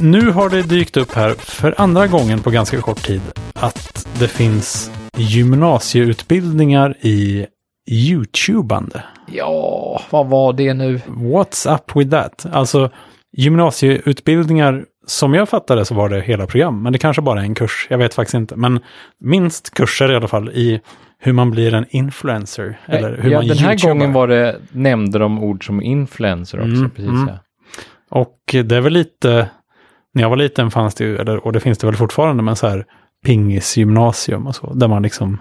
Nu har det dykt upp här för andra gången på ganska kort tid att det finns gymnasieutbildningar i YouTubande. Ja, vad var det nu? What's up with that? Alltså gymnasieutbildningar, som jag fattade så var det hela program, men det kanske bara är en kurs, jag vet faktiskt inte. Men minst kurser i alla fall i hur man blir en influencer. Eller hur ja, man den här gången var det, nämnde de ord som influencer också. Mm, precis, mm. ja. Och det är väl lite, när jag var liten fanns det ju, eller, och det finns det väl fortfarande, men så här pingisgymnasium och så, där man liksom,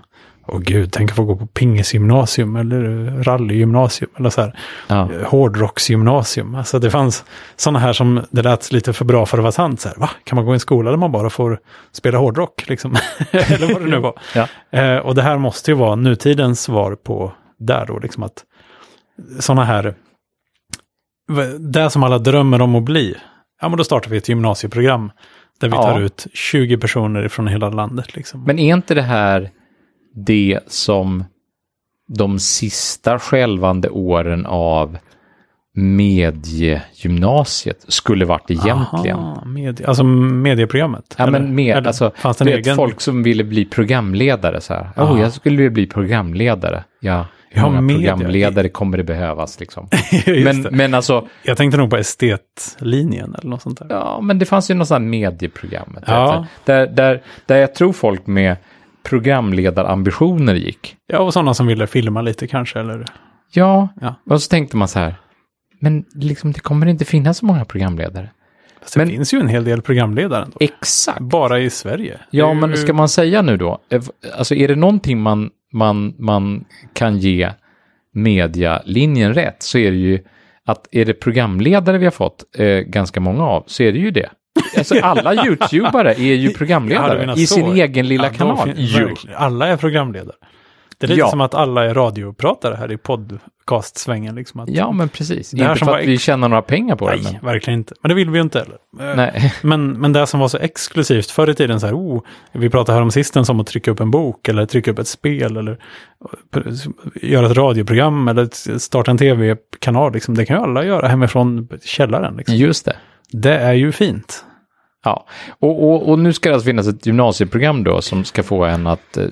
åh gud, tänk att få gå på pingisgymnasium eller rallygymnasium eller så här, Ja. eh, hårdrocksgymnasium. Alltså det fanns sådana här som det lät lite för bra för att vara sant. Så här, va? Kan man gå i en skola där man bara får spela hårdrock? Liksom? eller vad det nu var. Ja. Eh, och det här måste ju vara nutidens svar på där då, liksom att sådana här, det som alla drömmer om att bli, ja men då startar vi ett gymnasieprogram där vi Ja. tar ut 20 personer från hela landet. Liksom. Men är inte det här det som de sista skälvande åren av mediegymnasiet skulle varit egentligen? Aha, medie, alltså medieprogrammet? Ja, eller? men med, Eller alltså, fanns det vet, egen? folk som ville bli programledare så här. Oh, jag skulle vilja bli programledare. Ja, hur Ja, många media. programledare kommer det behövas liksom? Men, det. men alltså, Jag tänkte nog på estetlinjen eller något sånt där. ja, men det fanns ju något sånt här medieprogram. Ja. Där, där, där jag tror folk med programledarambitioner gick. Ja, och sådana som ville filma lite kanske, eller? Ja, Ja. och så tänkte man så här. Men liksom, det kommer inte finnas så många programledare. Fast det Men- finns ju en hel del programledare ändå. Exakt. Bara i Sverige. Ja, men ska man säga nu då, eh, alltså är det någonting man, man, man kan ge medialinjen rätt så är det ju att är det programledare vi har fått eh, ganska många av så är det ju det. Alltså alla YouTubare är ju Ja, programledare menar i så. sin egen lilla Ja, kanal. fin- verkligen. Alla är programledare. Det är lite Ja. som att alla är radiopratare här i podcastsvängen. Liksom att, Ja, men precis. Det Inte som för att vi tjänar några pengar på det. Nej, verkligen inte. Men det vill vi ju inte heller. Men, Eh, nej. Men, men det som var så exklusivt förr i tiden, så här, oh, vi pratade här om sistens om att trycka upp en bok eller trycka upp ett spel eller eh, göra ett radioprogram eller starta en tv-kanal. Liksom. Det kan ju alla göra hemifrån källaren. Liksom. Just det. Det är ju fint. Ja, och, och, och nu ska det alltså finnas ett gymnasieprogram då som ska få en att... Eh,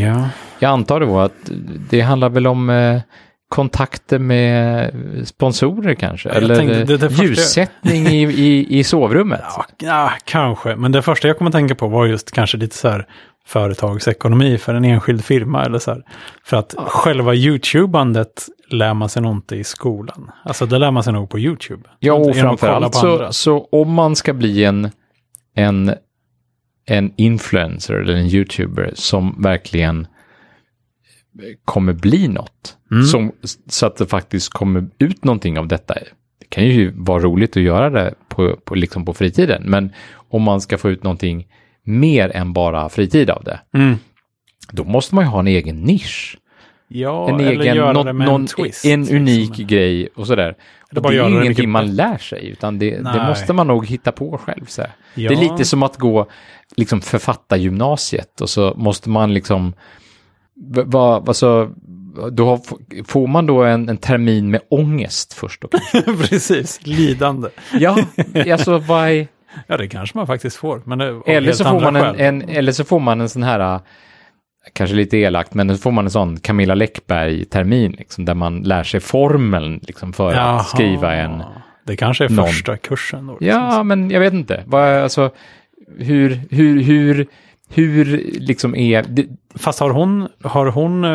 Ja. Jag antar då att det handlar väl om eh, kontakter med sponsorer kanske? Jag Eller tänkte- det- det jag- ljussättning i, i, i sovrummet? Ja, ja, kanske. Men det första jag kommer tänka på var just kanske lite så här företagsekonomi för en enskild firma eller så här. För att själva YouTubandet lär man sig nog inte i skolan. Alltså det lär man sig nog på YouTube. Ja, och att framförallt så, så om man ska bli en, en, en influencer eller en YouTuber som verkligen kommer bli något, Mm. som, så att det faktiskt kommer ut någonting av detta. Det kan ju vara roligt att göra det på, på, liksom på fritiden, men om man ska få ut någonting mer än bara fritid av det, Mm. då måste man ju ha en egen nisch. Ja, en eller egen, göra någon, det med någon, en twist. en unik liksom. grej och sådär. Och bara det är ingenting man lär sig, utan det, det måste man nog hitta på själv. Så. Ja. Det är lite som att gå liksom författargymnasiet och så måste man liksom, v- va, alltså, då har, får man då en, en termin med ångest först. Då? Precis, lidande. ja, alltså vad är, Ja, det kanske man faktiskt får. Men av eller så, får man en, en, eller så får man en sån här, äh, kanske lite elakt, men så får man en sån Camilla Läckberg-termin, liksom, där man lär sig formeln liksom, för Jaha. att skriva en Det kanske är någon. första kursen då. liksom. Ja, men jag vet inte. Vad, alltså, hur, hur, hur, hur liksom är... Fast har hon, har hon, eh,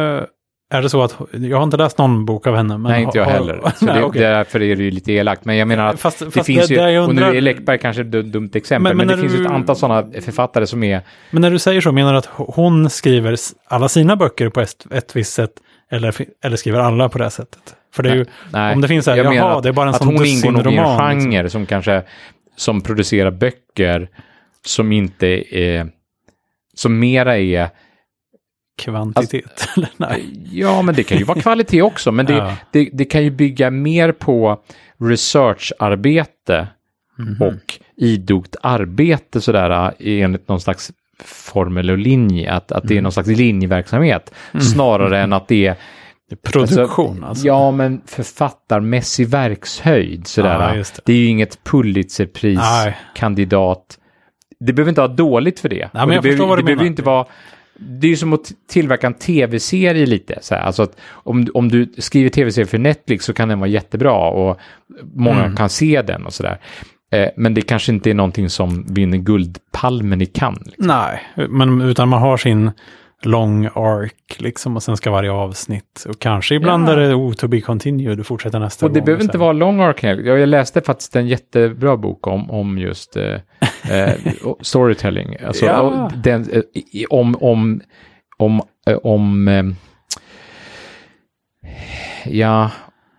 är det så att, jag har inte läst någon bok av henne. Men nej, inte jag har, heller. Så nej, det, okej. Därför är det ju lite elakt. Men jag menar att Fast- det fast finns det- ju, jag och nu undrar- är Läckberg kanske ett dumt, exempel, Men- men, men det finns ju ett du- antal sådana författare som är... Men när du säger så, menar du att hon skriver alla sina böcker på ett, ett visst sätt? Eller, eller skriver alla på det här sättet? För det är ju, Nej, om det finns så här, jag menar jaha, att- det är bara en att sån hon ingår nog i en dussinroman, liksom. genre som kanske, som producerar böcker som inte är, som mera är Kvantitet, nej. Ja, men det kan ju vara kvalitet också, men det, Ja. det, det kan ju bygga mer på researcharbete Mhm. och idogt arbete sådär äh, enligt någon slags formel och linje, att, att det är någon slags linjeverksamhet snarare än att det är Produktion alltså. Ja, men författarmässig verkshöjd sådär. Ja, det. det. är ju inget Pulitzerpris-kandidat. Det behöver inte vara dåligt för det. men Och det jag förstår behöver, vad du det behöver menar. inte vara... Det är ju som att tillverka en tv-serie lite. Så här. Alltså att om, om du skriver tv-serie för Netflix så kan den vara jättebra och många Mm. kan se den och sådär. Eh, men det kanske inte är någonting som vinner Guldpalmen i Cannes. Liksom. Nej, men utan man har sin lång arc liksom och sen ska varje avsnitt. Och kanske ibland Ja. är det oh, to be continued, du fortsätter nästa Och det gång. behöver inte vara lång arc. Jag läste faktiskt en jättebra bok om, om just eh, eh, storytelling. Alltså, Ja. och den, eh, om, om, om, eh, om ja,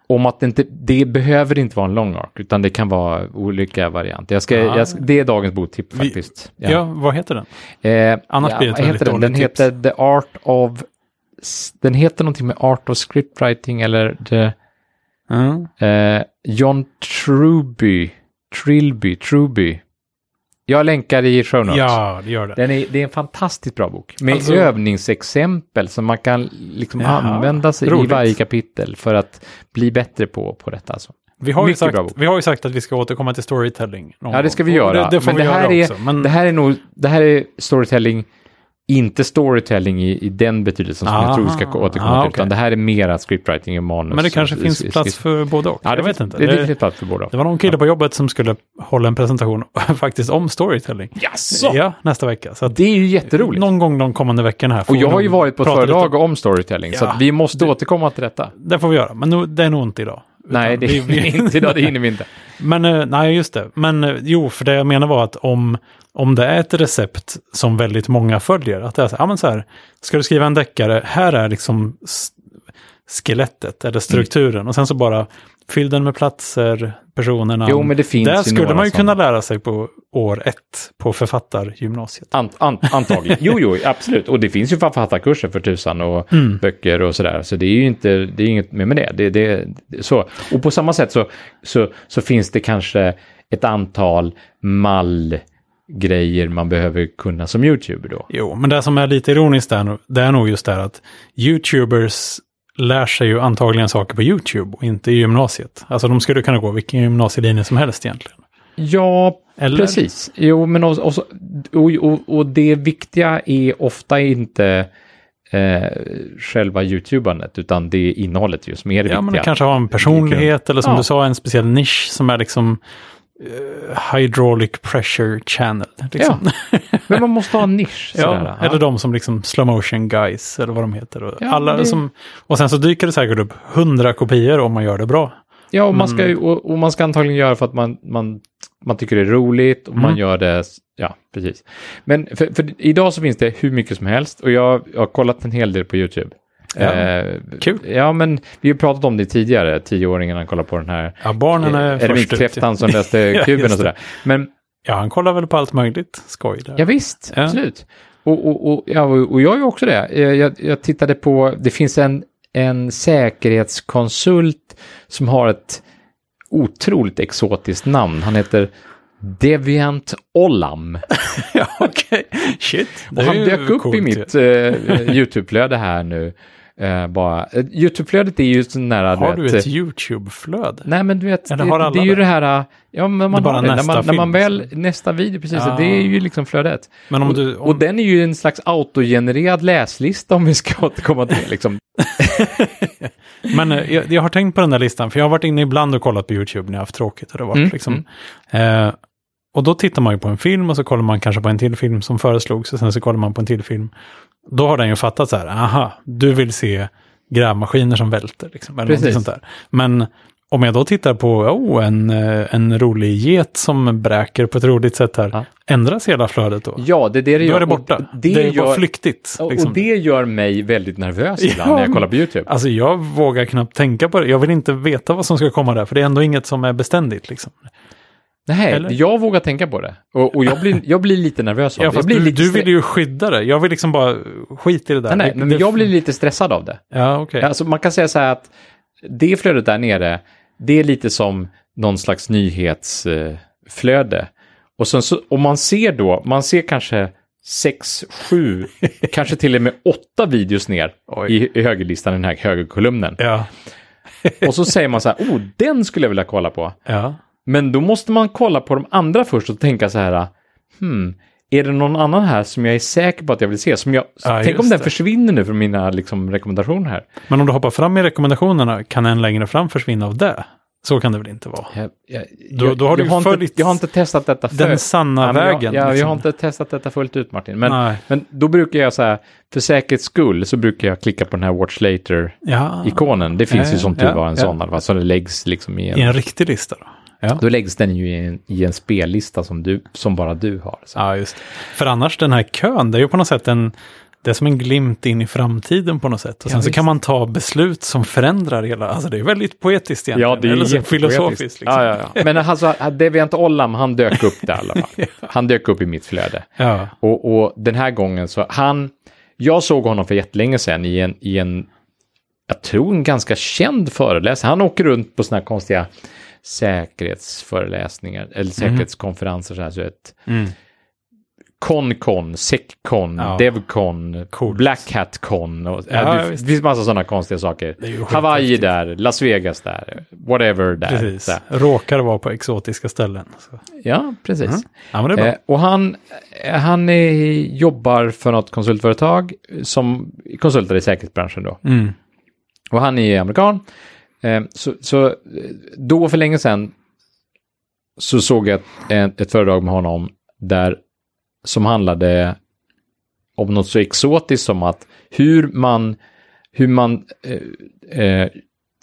om att det inte, det behöver inte vara en lång arc, utan det kan vara olika varianter. Jag ska, Ja. jag, ska- det är dagens boktipp Vi- faktiskt. Ja. vad heter den? Eh, Annars ja, blir det ett heter den? Den heter The Art of... Den heter någonting med Art of Scriptwriting eller the, Mm. eh, John Truby. Trilby, Truby. Jag länkar i show notes. Ja, det gör det. Den är, det är en fantastiskt bra bok. Med Alltså- övningsexempel som man kan liksom Jaha, använda sig i roligt. varje kapitel för att bli bättre på, på detta. Alltså. Vi har, ju sagt, vi har ju sagt att vi ska återkomma till storytelling. Ja, det ska vi göra. Det, det får Men vi det här göra är- också. Men Det här är nog, det här är storytelling, inte storytelling i, i den betydelsen som jag tror vi ska Aha. återkomma Ah, till, okej. utan det här är mera scriptwriting i manus. Men det kanske och- finns sk- plats för både och. Ja, det jag vet finns, inte. Det, Det, det finns plats för båda. det var någon kille på jobbet som skulle hålla en presentation faktiskt om storytelling. Jaså? Ja, nästa vecka. Så Det är ju jätteroligt. någon gång de kommande veckorna här. Och jag har ju varit på ett föredrag om- storytelling, så Ja, att vi måste återkomma till detta. Det får vi göra, men nu, det är nog inte idag. Nej, det vi- vi- inte idag, det hinner vi inte. Men eh, nej, just det. Men eh, jo, för det jag menar var att om, om det är ett recept som väldigt många följer, att det är så ja men så här, ska du skriva en deckare, här är liksom skelettet eller strukturen och sen så bara fyll den med platser, personerna. Jo, men det finns Där skulle man ju som- kunna lära sig på år ett på författargymnasiet. Ant, ant, antagligen. Jo, jo, absolut. Och det finns ju författarkurser för tusan och Mm. böcker och sådär. Så det är ju inte, det är inget mer med det. det, det, det så. Och på samma sätt så, så, så finns det kanske ett antal mallgrejer man behöver kunna som YouTuber då. Jo, men det som är lite ironiskt där, det är nog just det här att YouTubers lär sig ju antagligen saker på YouTube och inte i gymnasiet. Alltså de skulle kunna gå vilken gymnasielinje som helst egentligen. Ja, Eller? precis. Jo, men och, och, och, och, det viktiga är ofta inte eh, själva YouTubandet, utan det är innehållet just som är det Ja, men viktiga. det kanske har en personlighet eller som Ja. du sa, en speciell nisch som är liksom eh, hydraulic pressure channel. Liksom. Men man måste ha en nisch. Ja, sådär. eller de som liksom slow motion guys eller vad de heter. Och, Ja, alla det- som, och sen så dyker det säkert upp hundra kopior om man gör det bra. Ja, och man, ska, ju- och, och man ska antagligen göra för att man, man, man tycker det är roligt och man Mm. gör det, ja, precis. Men för, för idag så finns det hur mycket som helst och jag, jag har kollat en hel del på YouTube. Ja, Eh, kul. Ja, men vi har pratat om det tidigare, tioåringarna kollar på den här Ja, barnen är, är det först ut. som läste Ja, kuben just och sådär. Men Ja, han kollar väl på allt möjligt skoj där. ja, visst, Ja. absolut. Och, och, och, ja, och och jag är också det. Jag, jag, tittade på, det finns en, en säkerhetskonsult som har ett otroligt exotiskt namn. Han heter Deviant Olam. ja okej. Shit. Och det är han dök upp coolt i mitt eh, YouTube-flöde här nu. Eh, bara. Eh, YouTube-flödet är ju så nära, Har du vet, ett eh, YouTube-flöde? Nej, men du vet, Eller det, det är ju det? här, ja, men man har det. När man, när man väl, nästa video, precis, Ja. det är ju liksom flödet. Men om du... Om, och den är ju en slags autogenererad läslista om vi ska återkomma till. Liksom. Men eh, jag, jag har tänkt på den där listan, för jag har varit inne ibland och kollat på YouTube när jag har haft tråkigt. Och, det varit, Mm, liksom, eh, och då tittar man ju på en film och så kollar man kanske på en till film som föreslogs och sen så kollar man på en till film. Då har den ju fattat så här, aha, du vill se grävmaskiner som välter. Liksom, eller Precis. sånt där. Men om jag då tittar på oh, en, eh, en rolig get som bräker på ett roligt sätt här, Ja. ändras hela flödet då? Ja, det är det det Då gör. är det borta. Och Det, är gör, bara flyktigt. Liksom. och det gör mig väldigt nervös ibland Ja, när jag kollar på YouTube. Alltså jag vågar knappt tänka på det. Jag vill inte veta vad som ska komma där, för det är ändå inget som är beständigt. Liksom. Nej, eller? jag vågar tänka på det. Och, och jag, blir, jag blir lite nervös av Ja, det. Jag blir du, lite du vill ju skydda det. Jag vill liksom bara skit i det där. Nej, nej, men det- jag blir lite stressad av det. Ja, okej. Alltså man kan säga så här att det flödet där nere, det är lite som någon slags nyhetsflöde. Och sen så, om man ser då, man ser kanske sex, sju, kanske till och med åtta videos ner i, i högerlistan, den här högerkolumnen. Ja. Och så säger man så här, oh, den skulle jag vilja kolla på. Ja. Men då måste man kolla på de andra först och tänka så här, hmm, är det någon annan här som jag är säker på att jag vill se? Som jag, Ja, tänk om den det. försvinner nu från mina liksom, rekommendationer här. Men om du hoppar fram i rekommendationerna, kan en längre fram försvinna av det? Så kan det väl inte vara? Jag, jag, Då- då har du jag, ju har inte, följt jag har inte testat detta Den fullt. sanna Ja, men vägen. Jag, ja, jag liksom. har inte testat detta fullt ut Martin. Men, Nej. men då brukar jag så här, för säkerhets skull så brukar jag klicka på den här Watch Later-ikonen. Ja, Det finns Ja, ju som tur ja, var en ja. sån i alla fall, så det läggs liksom i en... i en riktig lista då? Ja. Då läggs den ju i en, i en spellista som, du, som bara du har. Så. ja, just. För annars den här kön, det är ju på något sätt en... Det är som en glimt in i framtiden på något sätt. Och sen Ja, så kan man ta beslut som förändrar hela... Alltså det är väldigt poetiskt egentligen. Ja, det är Eller så filosofiskt. Liksom. Ja, ja. Men alltså, Deviant Ollam, han dök upp där i alla fall. Han dök upp i mitt flöde. Och, och den här gången så, han, jag såg honom för jättelänge sedan i en, i en, jag tror en ganska känd föreläsare. Han åker runt på sådana här konstiga säkerhetsföreläsningar, eller säkerhetskonferenser så här, så ett Mm. Concon, Seccon, Ja. Devcon, Coolt. Black Hat Con och Ja, ja, det visst. finns massa sådana konstiga saker. Hawaii där, Las Vegas där, whatever där. Precis. Här. Råkar vara på exotiska ställen. Så. Ja, precis. Mm. Ja, det är bra. Eh, och han, eh, han är, jobbar för något konsultföretag som konsultar i säkerhetsbranschen då. Mm. Och han är amerikan. Eh, så, så eh, då för länge sedan så såg jag ett, ett, föredrag med honom där som handlade om något så exotiskt som att hur man, hur man eh, eh,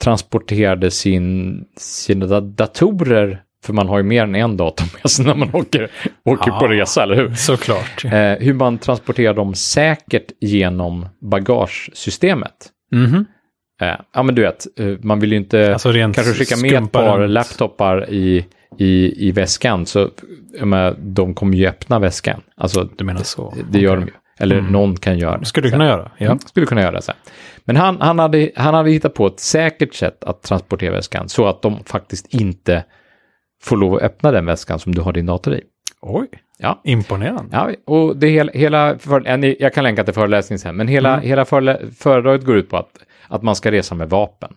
transporterade sin, sina da- datorer, för man har ju mer än en dator med sig när man åker, åker på Ja. resa, eller hur? Såklart. Eh, hur man transporterar dem säkert genom bagagesystemet. Mhm. Eh, ja, men du vet, eh, man vill ju inte Alltså kanske skicka med ett par runt. laptopar i, i, i väskan, så menar, de kommer ju öppna väskan. Alltså, Du menar så? det gör Okej. de ju. Eller någon kan göra det. Skulle du kunna göra? Ja. Mm, skulle kunna göra så. Men han, han, hade, han hade hittat på ett säkert sätt att transportera väskan så att de faktiskt inte får lov att öppna den väskan som du har din dator i. Oj, Ja, imponerande. Ja, och det hela, hela för, jag kan länka till föreläsningen sen, men hela, hela förelä, föredraget går ut på att, att man ska resa med vapen.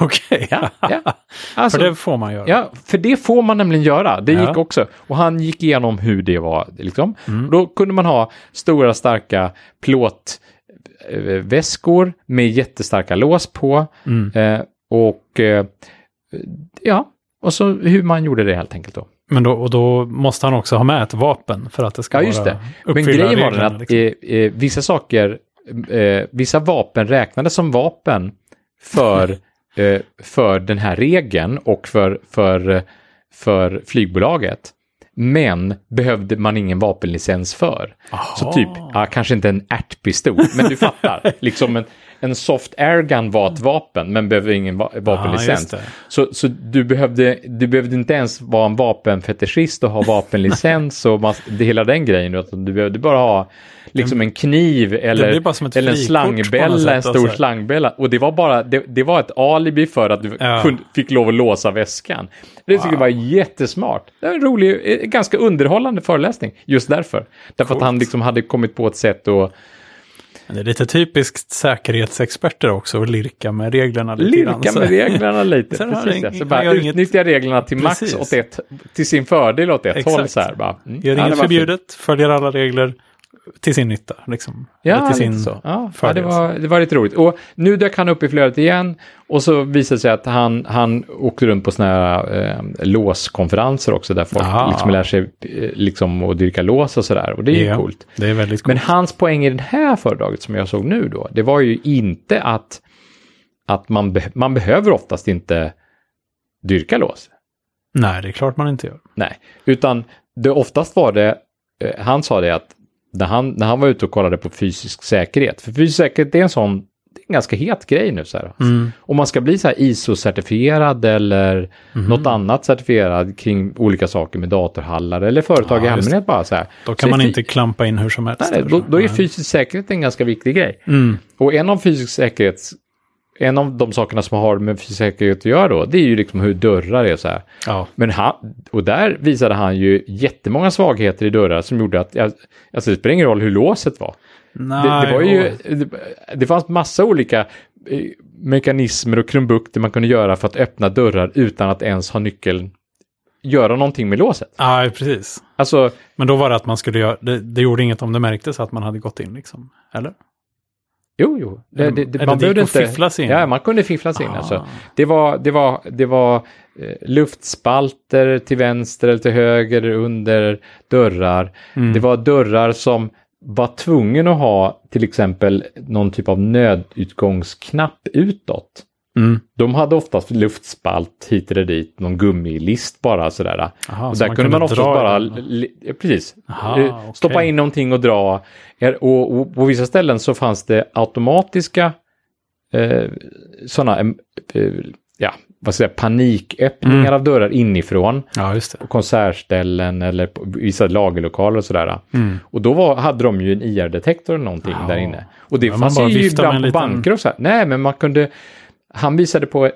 Okej, Ja, ja. Alltså, för det får man göra. ja, för det får man nämligen göra. Det Ja. gick också. Och han gick igenom hur det var. Liksom. Mm. Och Då kunde man ha stora starka plåtväskor med jättestarka lås på. Mm. Eh, och eh, ja, och så hur man gjorde det helt enkelt då. Men då, och då måste han också ha med ett vapen för att det ska Ja, just det. Men grejen var den att liksom. eh, eh, vissa saker, eh, vissa vapen räknades som vapen för, eh, för den här regeln och för, för, för flygbolaget. Men behövde man ingen vapenlicens för. Så Aha. typ, ja, kanske inte en ärtpistol, men du fattar. liksom en, en soft airgun var ett vapen, men behöver ingen va- Ja, vapenlicens. det. Så, så du, behövde, du behövde inte ens vara en vapenfetischist och ha vapenlicens och mass, det, hela den grejen. Utan du behövde bara ha liksom en kniv eller, eller en sätt, en stor alltså. slangbälla. Och det var bara, det, det var ett alibi för att du Ja. kunde, fick lov att låsa väskan. Det tycker jag var jättesmart. Det var en rolig, eh, ganska underhållande föreläsning. Just därför. Därför att Coolt. han liksom hade kommit på ett sätt att Det är lite typiskt säkerhetsexperter också att lirka med reglerna lite grann, Lirka så- med reglerna lite. Sen precis, det ja. ing- så bara gör inget- utnyttja reglerna till max Precis. åt ett, till sin fördel åt ett Exakt. håll. Så här, bara. Mm. Gör Ja, inget var förbjudet, följer alla regler till sin nytta. Liksom. Ja, Eller till sin så. Ja, ja, det, var, det var lite roligt. Och nu dök han upp i flödet igen och så visade det sig att han, han åkte runt på sådana här eh, låskonferenser också där folk liksom lär sig eh, liksom att dyrka lås och sådär. Och det är ju Ja, coolt. Det är väldigt Men coolt. hans poäng i det här föredraget som jag såg nu då, det var ju inte att, att man, be, man behöver oftast inte dyrka lås. Nej, det är klart man inte gör. Nej, utan det oftast var det, eh, han sa det att när han, när han var ute och kollade på fysisk säkerhet, för fysisk säkerhet är en sån, det är en ganska het grej nu så här. Mm. Om man ska bli så ISO-certifierad eller Mhm. något annat certifierad kring olika saker med datorhallar eller företag Ja, i allmänhet bara så här. Då Så kan man är fy- inte klampa in hur som helst. Nej, då, så. då är Nej. fysisk säkerhet en ganska viktig grej. Mm. Och en av fysisk säkerhets en av de sakerna som har med säkerhet att göra då, det är ju liksom hur dörrar är så här. Ja. Men han, och där visade han ju jättemånga svagheter i dörrar som gjorde att, alltså det spelar ingen roll hur låset var. Nej, Det, det var ju, det, det fanns massa olika eh, mekanismer och krumbukter man kunde göra för att öppna dörrar utan att ens ha nyckeln, göra någonting med låset. Ja, precis. Alltså, Men då var det att man skulle göra, det, det gjorde inget om det märktes att man hade gått in liksom. Eller? Jo, jo. Det, Eller- det, det, man behövde inte... fiffla sig in? Ja, man kunde fiffla sig in. Ah. Alltså. Det var, det var, det var eh, luftspalter till vänster eller till höger under dörrar. Mm. Det var dörrar som var tvungen att ha till exempel någon typ av nödutgångsknapp utåt. Mm. De hade oftast luftspalt hit eller dit, någon gummilist bara sådär. Aha, och så där kunde man oftast bara, ja, precis, Aha, Eh, stoppa in någonting och dra. Och, och på vissa ställen så fanns det automatiska eh, sådana, eh, ja, vad ska jag säga, paniköppningar Mm. av dörrar inifrån Ja, på konsertställen eller på vissa lagerlokaler och sådär. Mm. Och då var, hade de ju en IR-detektor eller någonting Ja. där inne. Och det man fanns ju ibland på liten- banker och så här. Nej, men man kunde... Han visade på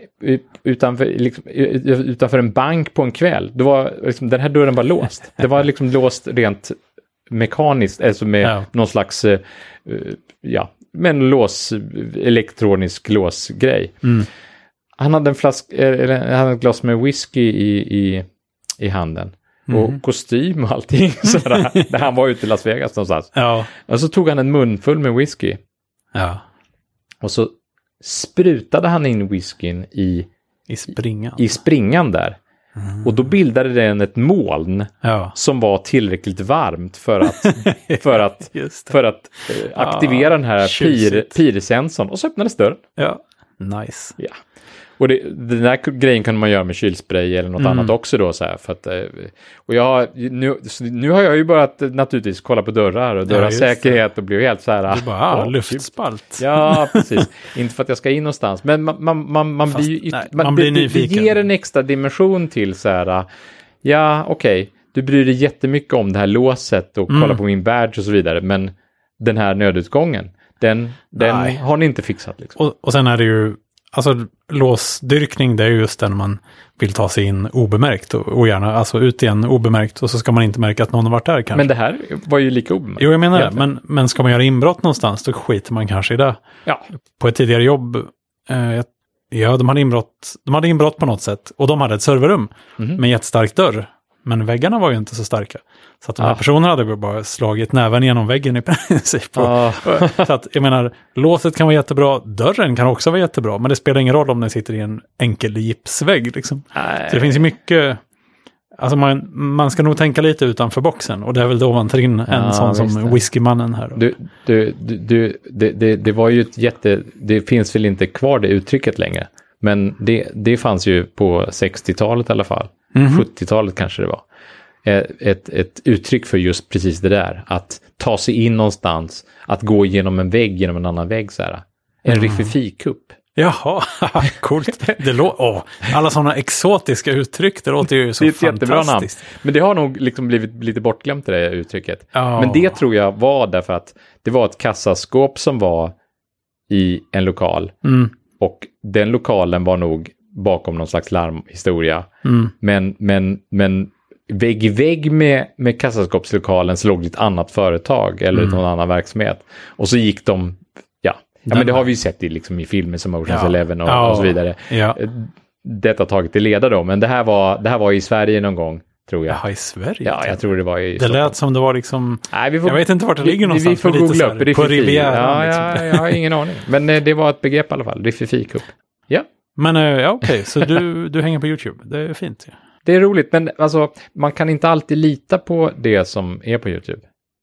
utanför, liksom, utanför en bank på en kväll. Det var, liksom, den här dörren var låst. Det var liksom låst rent mekaniskt, alltså med Ja. någon slags, eh, ja, med en lås, elektronisk låsgrej. Mm. Han hade en flask, eh, eller han hade ett glas med whisky i, i, i handen. Mm. Och kostym och allting. Sådär, när han var ute i Las Vegas någonstans. Ja. Och så tog han en munfull med whisky. Ja. Och så sprutade han in whiskyn i, I springan. i springan där. Och då bildade den ett moln Ja. som var tillräckligt varmt för att, för att, för att eh, aktivera Ah, den här pir, pirsensorn. Och så öppnades dörren. Ja. Nice. Ja. Och det, den här grejen kan man göra med kylspray eller något Mm. annat också då så här. För att, eh, och jag, har- nu, nu har jag ju börjat eh, naturligtvis kolla på dörrar och dörrars det. säkerhet och blir helt så här. Du bara, ah, "Åh, typ." luftspalt. Ja, precis. Inte för att jag ska in någonstans, men man, man, man, man Fast, blir ju... nej, man, man blir det, det, det nyfiken. ger en extra dimension till så här, ja, okej, du bryr dig jättemycket om det här låset och Mm. kolla på min badge och så vidare, men den här nödutgången, den, den har ni inte fixat liksom. Och, och sen är det ju, alltså låsdyrkning det är ju just den man vill ta sig in obemärkt och, och gärna alltså ut igen obemärkt och så ska man inte märka att någon har varit där kanske. Men det här var ju lika obemärkt. jo, jag menar det. egentligen. Men, men ska man göra inbrott någonstans då skiter man kanske i det. Ja, På ett tidigare jobb, eh, ja de hade, inbrott, de hade inbrott på något sätt och de hade ett serverrum Mhm. med jättestark dörr. Men väggarna var ju inte så starka. Så att de här Ah. personerna hade bara slagit näven genom väggen i princip. Och- Ah. Så att jag menar, låset kan vara jättebra, dörren kan också vara jättebra, men det spelar ingen roll om den sitter i en enkel gipsvägg. Liksom. Så det finns ju mycket, alltså man, man ska nog tänka lite utanför boxen och det är väl då man tar in en Ja, sån som det. whiskymannen här. Du, du, du, det, det, det var ju ett jätte... Det finns väl inte kvar det uttrycket längre. Men det, det fanns ju på 60-talet i alla fall. Mhm. 70-talet kanske det var. Eh, Ett, ett uttryck för just precis det där. Att ta sig in någonstans. Att gå genom en vägg, genom en annan vägg så här. En Mm. riffifikupp. Jaha, coolt. Det lå- åh, alla sådana exotiska uttryck, det låter ju så Det är ett jättebra namn. fantastiskt. Men det har nog liksom blivit lite bortglömt det där uttrycket. Ja. Men det tror jag var därför att det var ett kassaskåp som var i en lokal. Mm, Och den lokalen var nog bakom någon slags larmhistoria. mm. Men, men, men vägg i vägg med, med kassaskåpslokalen så låg det ett annat företag eller Mm. någon annan verksamhet. Och så gick de, ja, ja men det har vi ju sett i, liksom, i filmer som Oceans Ja. Eleven och, Ja. och så vidare. Ja. Eh, Detta taget till leda då, men det här var, det här var i Sverige någon gång, tror jag. Jaha, i Sverige? Ja, jag tror det var i Det Stockholm. lät som det var liksom, Nej, vi får, jag vet inte vart det ligger någonstans. vi får googla upp. här. På Rivieran. Ja, liksom. ja, jag har ingen aning. Men eh, det var ett begrepp i alla fall, Riffifikupp. Ja. Men eh, ja, okej, så du, du hänger på YouTube. Det är fint. Ja. Det är roligt, men alltså, man kan inte alltid lita på det som är på YouTube.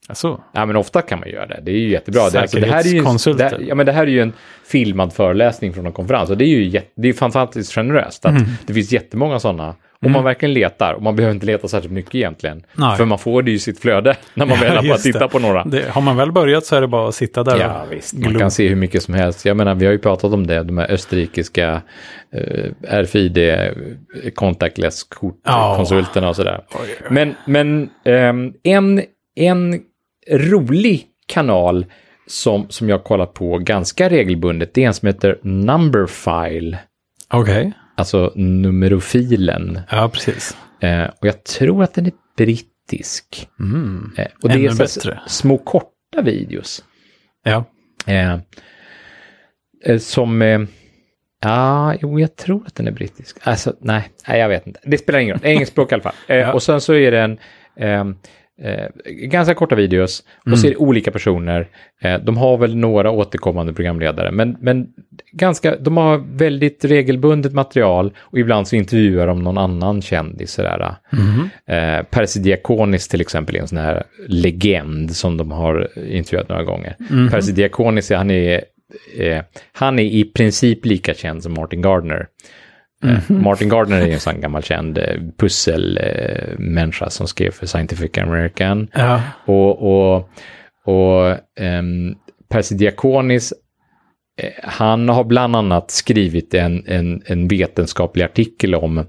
Alltså, Ja, men ofta kan man göra det. Det är ju jättebra. Det, alltså, det, här är ju, en- Säkerhetskonsulter. det, ja, men det här är ju en filmad föreläsning från en konferens. Och det är ju jätte, det är fantastiskt generöst. Att Mm. Det finns jättemånga sådana. Om man verkligen letar, och man behöver inte leta särskilt mycket egentligen. Nej. För man får det ju i sitt flöde när man väl har tittar det. på några. det, har man väl börjat så är det bara att sitta där Ja, och visst. Man kan se hur mycket som helst. Jag menar, vi har ju pratat om det, de här österrikiska eh, RFID eh, contactless Ja. kortkonsulterna och sådär. Men, men ehm, en, en rolig kanal som, som jag kollar på ganska regelbundet, det är en som heter Numberfile. Okej. Alltså numerofilen. Ja, precis. Eh, och jag tror att den är brittisk. Mm. Eh, och det Ännu är bättre. små korta videos. Ja. Eh, eh, som... Eh, ja, jo, jag tror att den är brittisk. Alltså, nej, nej, jag vet inte. Det spelar ingen roll. Engelskspråk i alla fall. Eh, Ja. Och sen så är det en... Eh, ganska korta videos och är det olika personer. Eh, de har väl några återkommande programledare, men, men ganska, de har väldigt regelbundet material och ibland så intervjuar de någon annan kändis. Sådär. Mhm. Eh, Percy Diakonis till exempel är en sån här legend som de har intervjuat några gånger. Mhm. Percy Diakonis, han är, eh, han är i princip lika känd som Martin Gardner. Eh, Mhm. Martin Gardner är en sån gammal känd eh, pusselmänniska eh, människa som skrev för Scientific American. Ja. Och, och, och ehm, Percy Diakonis, eh, han har bland annat skrivit en, en, en vetenskaplig artikel om,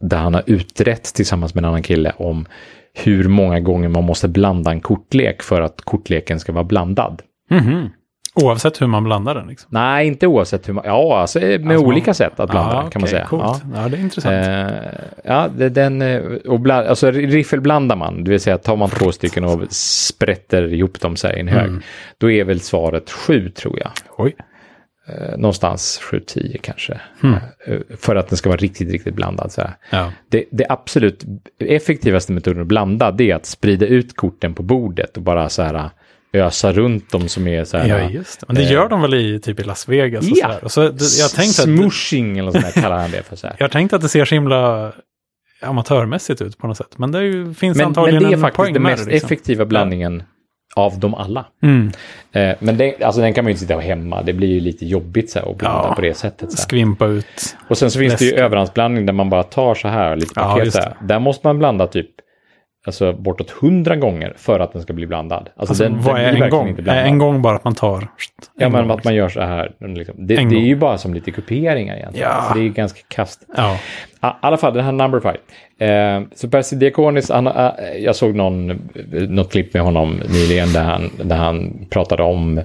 där han har utrett tillsammans med en annan kille om hur många gånger man måste blanda en kortlek för att kortleken ska vara blandad. Mhm. Oavsett hur man blandar den. Liksom. Nej, inte oavsett hur man, ja, alltså med Alltså, olika man- sätt att blanda den kan man okej, säga. Coolt. Ja. Ja. det är intressant. Eh, ja, det, den, eh, och bland, alltså riffelblandar man, det vill säga tar man två stycken och sprätter ihop dem så här i en hög, Mm. då är väl svaret sju tror jag. Oj. Eh, någonstans sju, tio kanske. Hmm. Eh, för att den ska vara riktigt, riktigt blandad. Så. Ja. Det, det absolut effektivaste metoden att blanda, det är att sprida ut korten på bordet och bara så här ösa runt dem som är så här. ja, just det. Men det eh, gör de väl i typ i Las Vegas och Ja. sådär. Och så, det, jag tänkte att, Smushing eller sånt där kallar han det för. Så här. jag tänkte att det ser så himla amatörmässigt ut på något sätt. Men det ju, finns Men, men antagligen det är en faktiskt poäng den mest. Liksom. effektiva blandningen av dem alla. Mm. Eh, men det, alltså, den kan man ju inte sitta hemma, det blir ju lite jobbigt så här, att blanda Ja. på det sättet. Så här. Skvimpa ut. Och sen så finns det ju läsk. överhandsblandning där man bara tar så här, lite Ja, paket så här. Där måste man blanda typ alltså, bortåt hundra gånger för att den ska bli blandad. Alltså, Alltså, den, vad den är en gång? en gång bara att man tar... Ja, en men gång, att man gör så här. Liksom. Det, det är ju bara som lite kuperingar egentligen. Ja. Så det är ju ganska kast. Ja. I alla fall, den här number five. Eh, så Percy Diakonis, han, eh, jag såg någon, något klipp med honom nyligen där han, där han pratade om,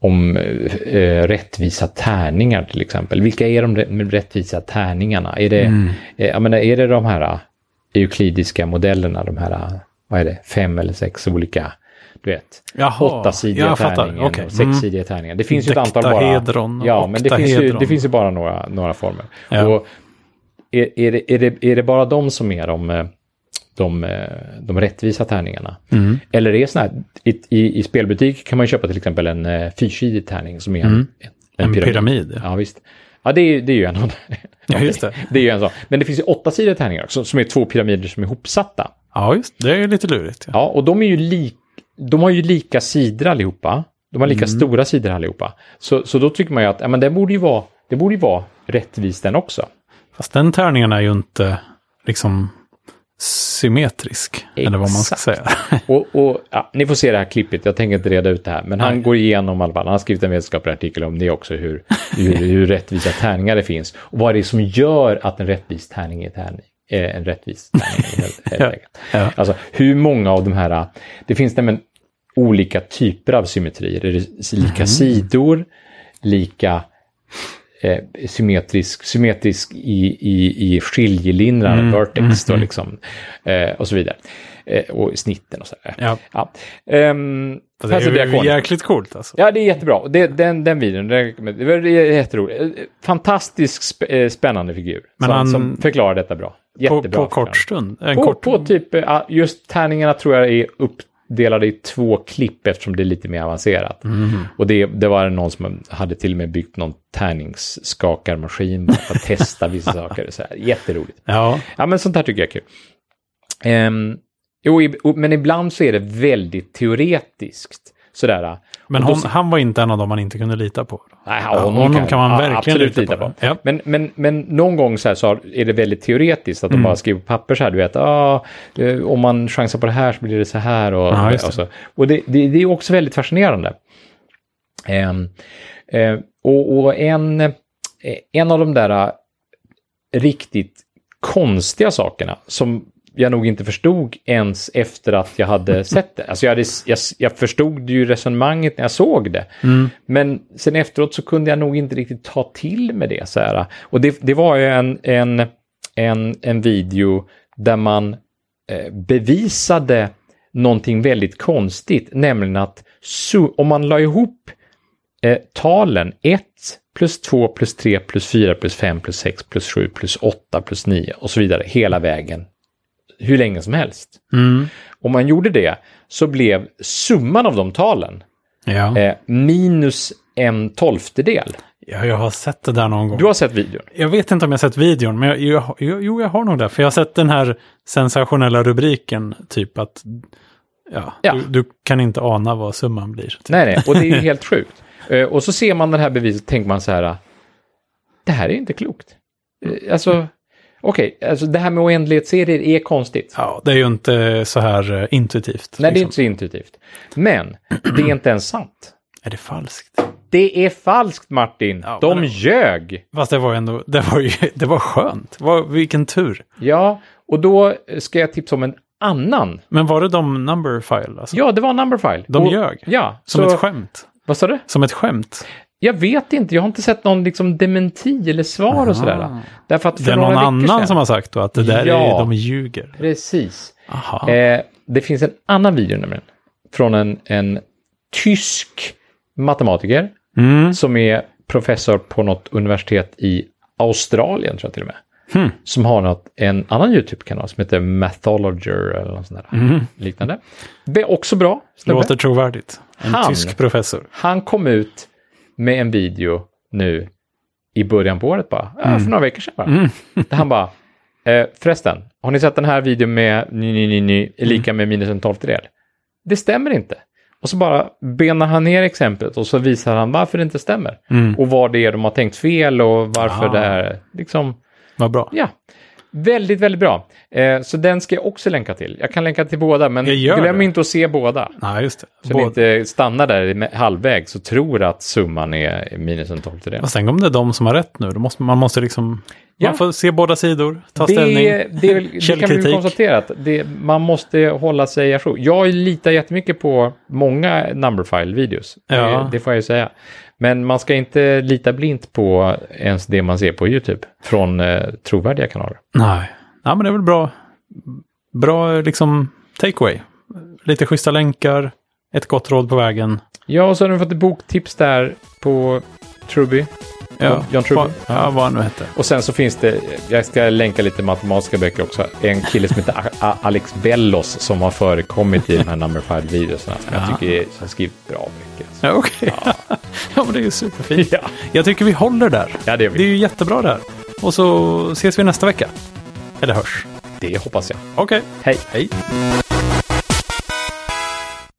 om eh, rättvisa tärningar till exempel. Vilka är de rä- rättvisa tärningarna? Är det, Mm. eh, menar, är det de här eh, euklidiska modellerna, de här, vad är det, fem eller sex olika, du vet, Jaha, åttasidiga tärningen Okej. och sexsidiga tärningen. Det finns ju ett antal bara. Ja, men det finns, ju, det finns ju bara några, några former. Ja. Och är, är, det, är, det, är det bara de som är de, de, de rättvisa tärningarna? Mm. Eller är det sån här, i, i, i spelbutik kan man köpa till exempel en eh, fyrsidig tärning som är en, Mm. en, En pyramid. Ja. Ja, visst. Ja, det är, det är ju en av Ja, just det. Det är ju en sån. Men det finns ju åttasidiga tärningar också, som är två pyramider som är ihopsatta. ja, just det. är ju lite lurigt. Ja. Ja, och de är ju lik, de har ju lika sidor allihopa. De har lika Mm. stora sidor allihopa. Så, så då tycker man ju att ja, men det borde ju vara, det borde ju vara rättvist den också. Fast den tärningen är ju inte liksom symmetrisk. Eller vad man ska säga. Och, och ja, ni får se det här klippet, jag tänker inte reda ut det här, men han Nej. går igenom i alla fall, han har skrivit en vetenskaplig artikel om det också, hur, hur, hur rättvisa tärningar det finns. Och vad det är som gör att en rättvis tärning är tärning. är en rättvis tärning helt, helt Ja. Alltså hur många av de här, det finns nämligen olika typer av symmetrier. Lika sidor, lika eh, symmetrisk, symmetrisk i, i, i skiljelinjerna, Mm, vertex då mm, liksom, eh, och så vidare. Eh, och snitten och så där. Ja. Ja. Ehm, Det är ju jäkligt coolt alltså. Ja, det är jättebra. Det, den, den videon, det, det var jätteroligt. Eh, Fantastisk sp eh, spännande figur. Men som, han- som förklarar detta bra. På, Jättebra. på kort förklaring. stund. En På, kort... på typ, eh, just tärningarna tror jag är uppdelade i två klipp eftersom det är lite mer avancerat. Mhm. Och det, det var någon som hade till och med byggt någon tärningsskakarmaskin för att testa vissa saker. Så här. Jätteroligt. Ja, Ja, men sånt här tycker jag är kul. Ehm, jo, men ibland så är det väldigt teoretiskt. Sådär. Men då hon, så- han var inte en av dem man inte kunde lita på. Nej, Ja, honom kan man ja, verkligen absolut lita på. Ja. Men, men, men någon gång så, här så är det väldigt teoretiskt, att de Mm. bara skriver på papper så här, du vet, ah, eh, om man chansar på det här så blir det så här. Och, det. och, så. och det, det, det är också väldigt fascinerande. Ehm, eh, och, och en, eh, en av de där riktigt konstiga sakerna som jag nog inte förstod ens efter att jag hade sett det. Alltså jag, hade, jag, jag förstod ju resonemanget när jag såg det. Men sen efteråt så kunde jag nog inte riktigt ta till med det. Så här. Och det, det var ju en, en, en, en video där man eh, bevisade någonting väldigt konstigt, nämligen att su- om man la ihop eh, talen 1 plus 2 plus 3 plus 4 plus 5 plus 6 plus 7 plus 8 plus 9 och så vidare hela vägen hur länge som helst. Mm. Om man gjorde det så blev summan av de talen Ja. eh, minus en tolftedel. ja, jag har sett det där någon gång. Du har sett videon? Jag vet inte om jag sett videon, men jag, jag, jag, jo, jag har nog det. För jag har sett den här sensationella rubriken, typ att ja, Ja. Du, du kan inte ana vad summan blir. Nej, nej, och det är ju helt sjukt. Eh, och så ser man det här beviset tänker man så här, det här är inte klokt. Eh, alltså, okej, alltså det här med oändlighetsserier är konstigt. Ja, det är ju inte så här eh, intuitivt. Nej, det är liksom. inte så intuitivt. Men det är inte ens sant. Är det falskt? Det är falskt, Martin. Ja, De ljög. Fast det var ändå, det var ju, det var skönt. Vad, vilken tur. Ja, och då ska jag tipsa om en annan. Men var det de number file? Alltså? Ja, det var Numberfile. De och, ljög? Ja. Som så, ett skämt? Vad sa du? Som ett skämt? Jag vet inte, jag har inte sett någon liksom dementi eller svar och sådär. Därför att Det är någon annan sedan, som har sagt då att det där Ja. är, de ljuger. Precis. Aha. Eh, det finns en annan video nämligen. Från en, en tysk matematiker Mm. som är professor på något universitet i Australien tror jag till och med. Hmm. Som har något, en annan YouTube-kanal som heter Mathologer eller något sånt där. Mm. Liknande. Det är också bra. snubbe. Låter trovärdigt. En Han- tysk professor. Han kom ut med en video nu i början på året bara. Ja, för några veckor sedan bara. Mm. Där han bara, eh, förresten, har ni sett den här videon med ny, ny, ny, ny, är lika med minus en tolftedel? Det stämmer inte. Och så bara benar han ner exemplet och så visar han varför det inte stämmer. Mm. Och vad det är de har tänkt fel och varför Ah. det är liksom, Vad bra. ja. Väldigt, väldigt bra. Eh, så den ska jag också länka till. Jag kan länka till båda, men glöm det. inte att se båda. Nej, just det. Så ni Både- inte stannar där halvvägs och tror att summan är minus en tolftedel. Fast tänk om det är de som har rätt nu. Då måste, man måste liksom... Man får se båda sidor, ta ställning. Det, det, det kan vi konstatera att det, man måste hålla sig ajour. Jag litar jättemycket på många numberfile-videos. Ja. Det, det får jag ju säga. Men man ska inte lita blint på ens det man ser på YouTube från eh, trovärdiga kanaler. Nej. Ja, men det är väl bra. Bra liksom takeaway. Lite schyssta länkar, ett gott råd på vägen. Ja, och så har du fått ett boktips där på Truby. Ja, John Truby. Ja, vad han nu hette. Och sen så finns det, jag ska länka lite matematiska böcker också, en kille som heter A- Alex Bellos som har förekommit i de här numberfile-videorna som jag Ja. tycker är, som har skrivit bra böcker. Ja, okej. Ja. men det är ju superfint. Ja. Jag tycker vi håller där. Ja, det gör Det är ju jättebra där. Och så ses vi nästa vecka. Eller hörs. Det hoppas jag. Okej. Hej. Hej.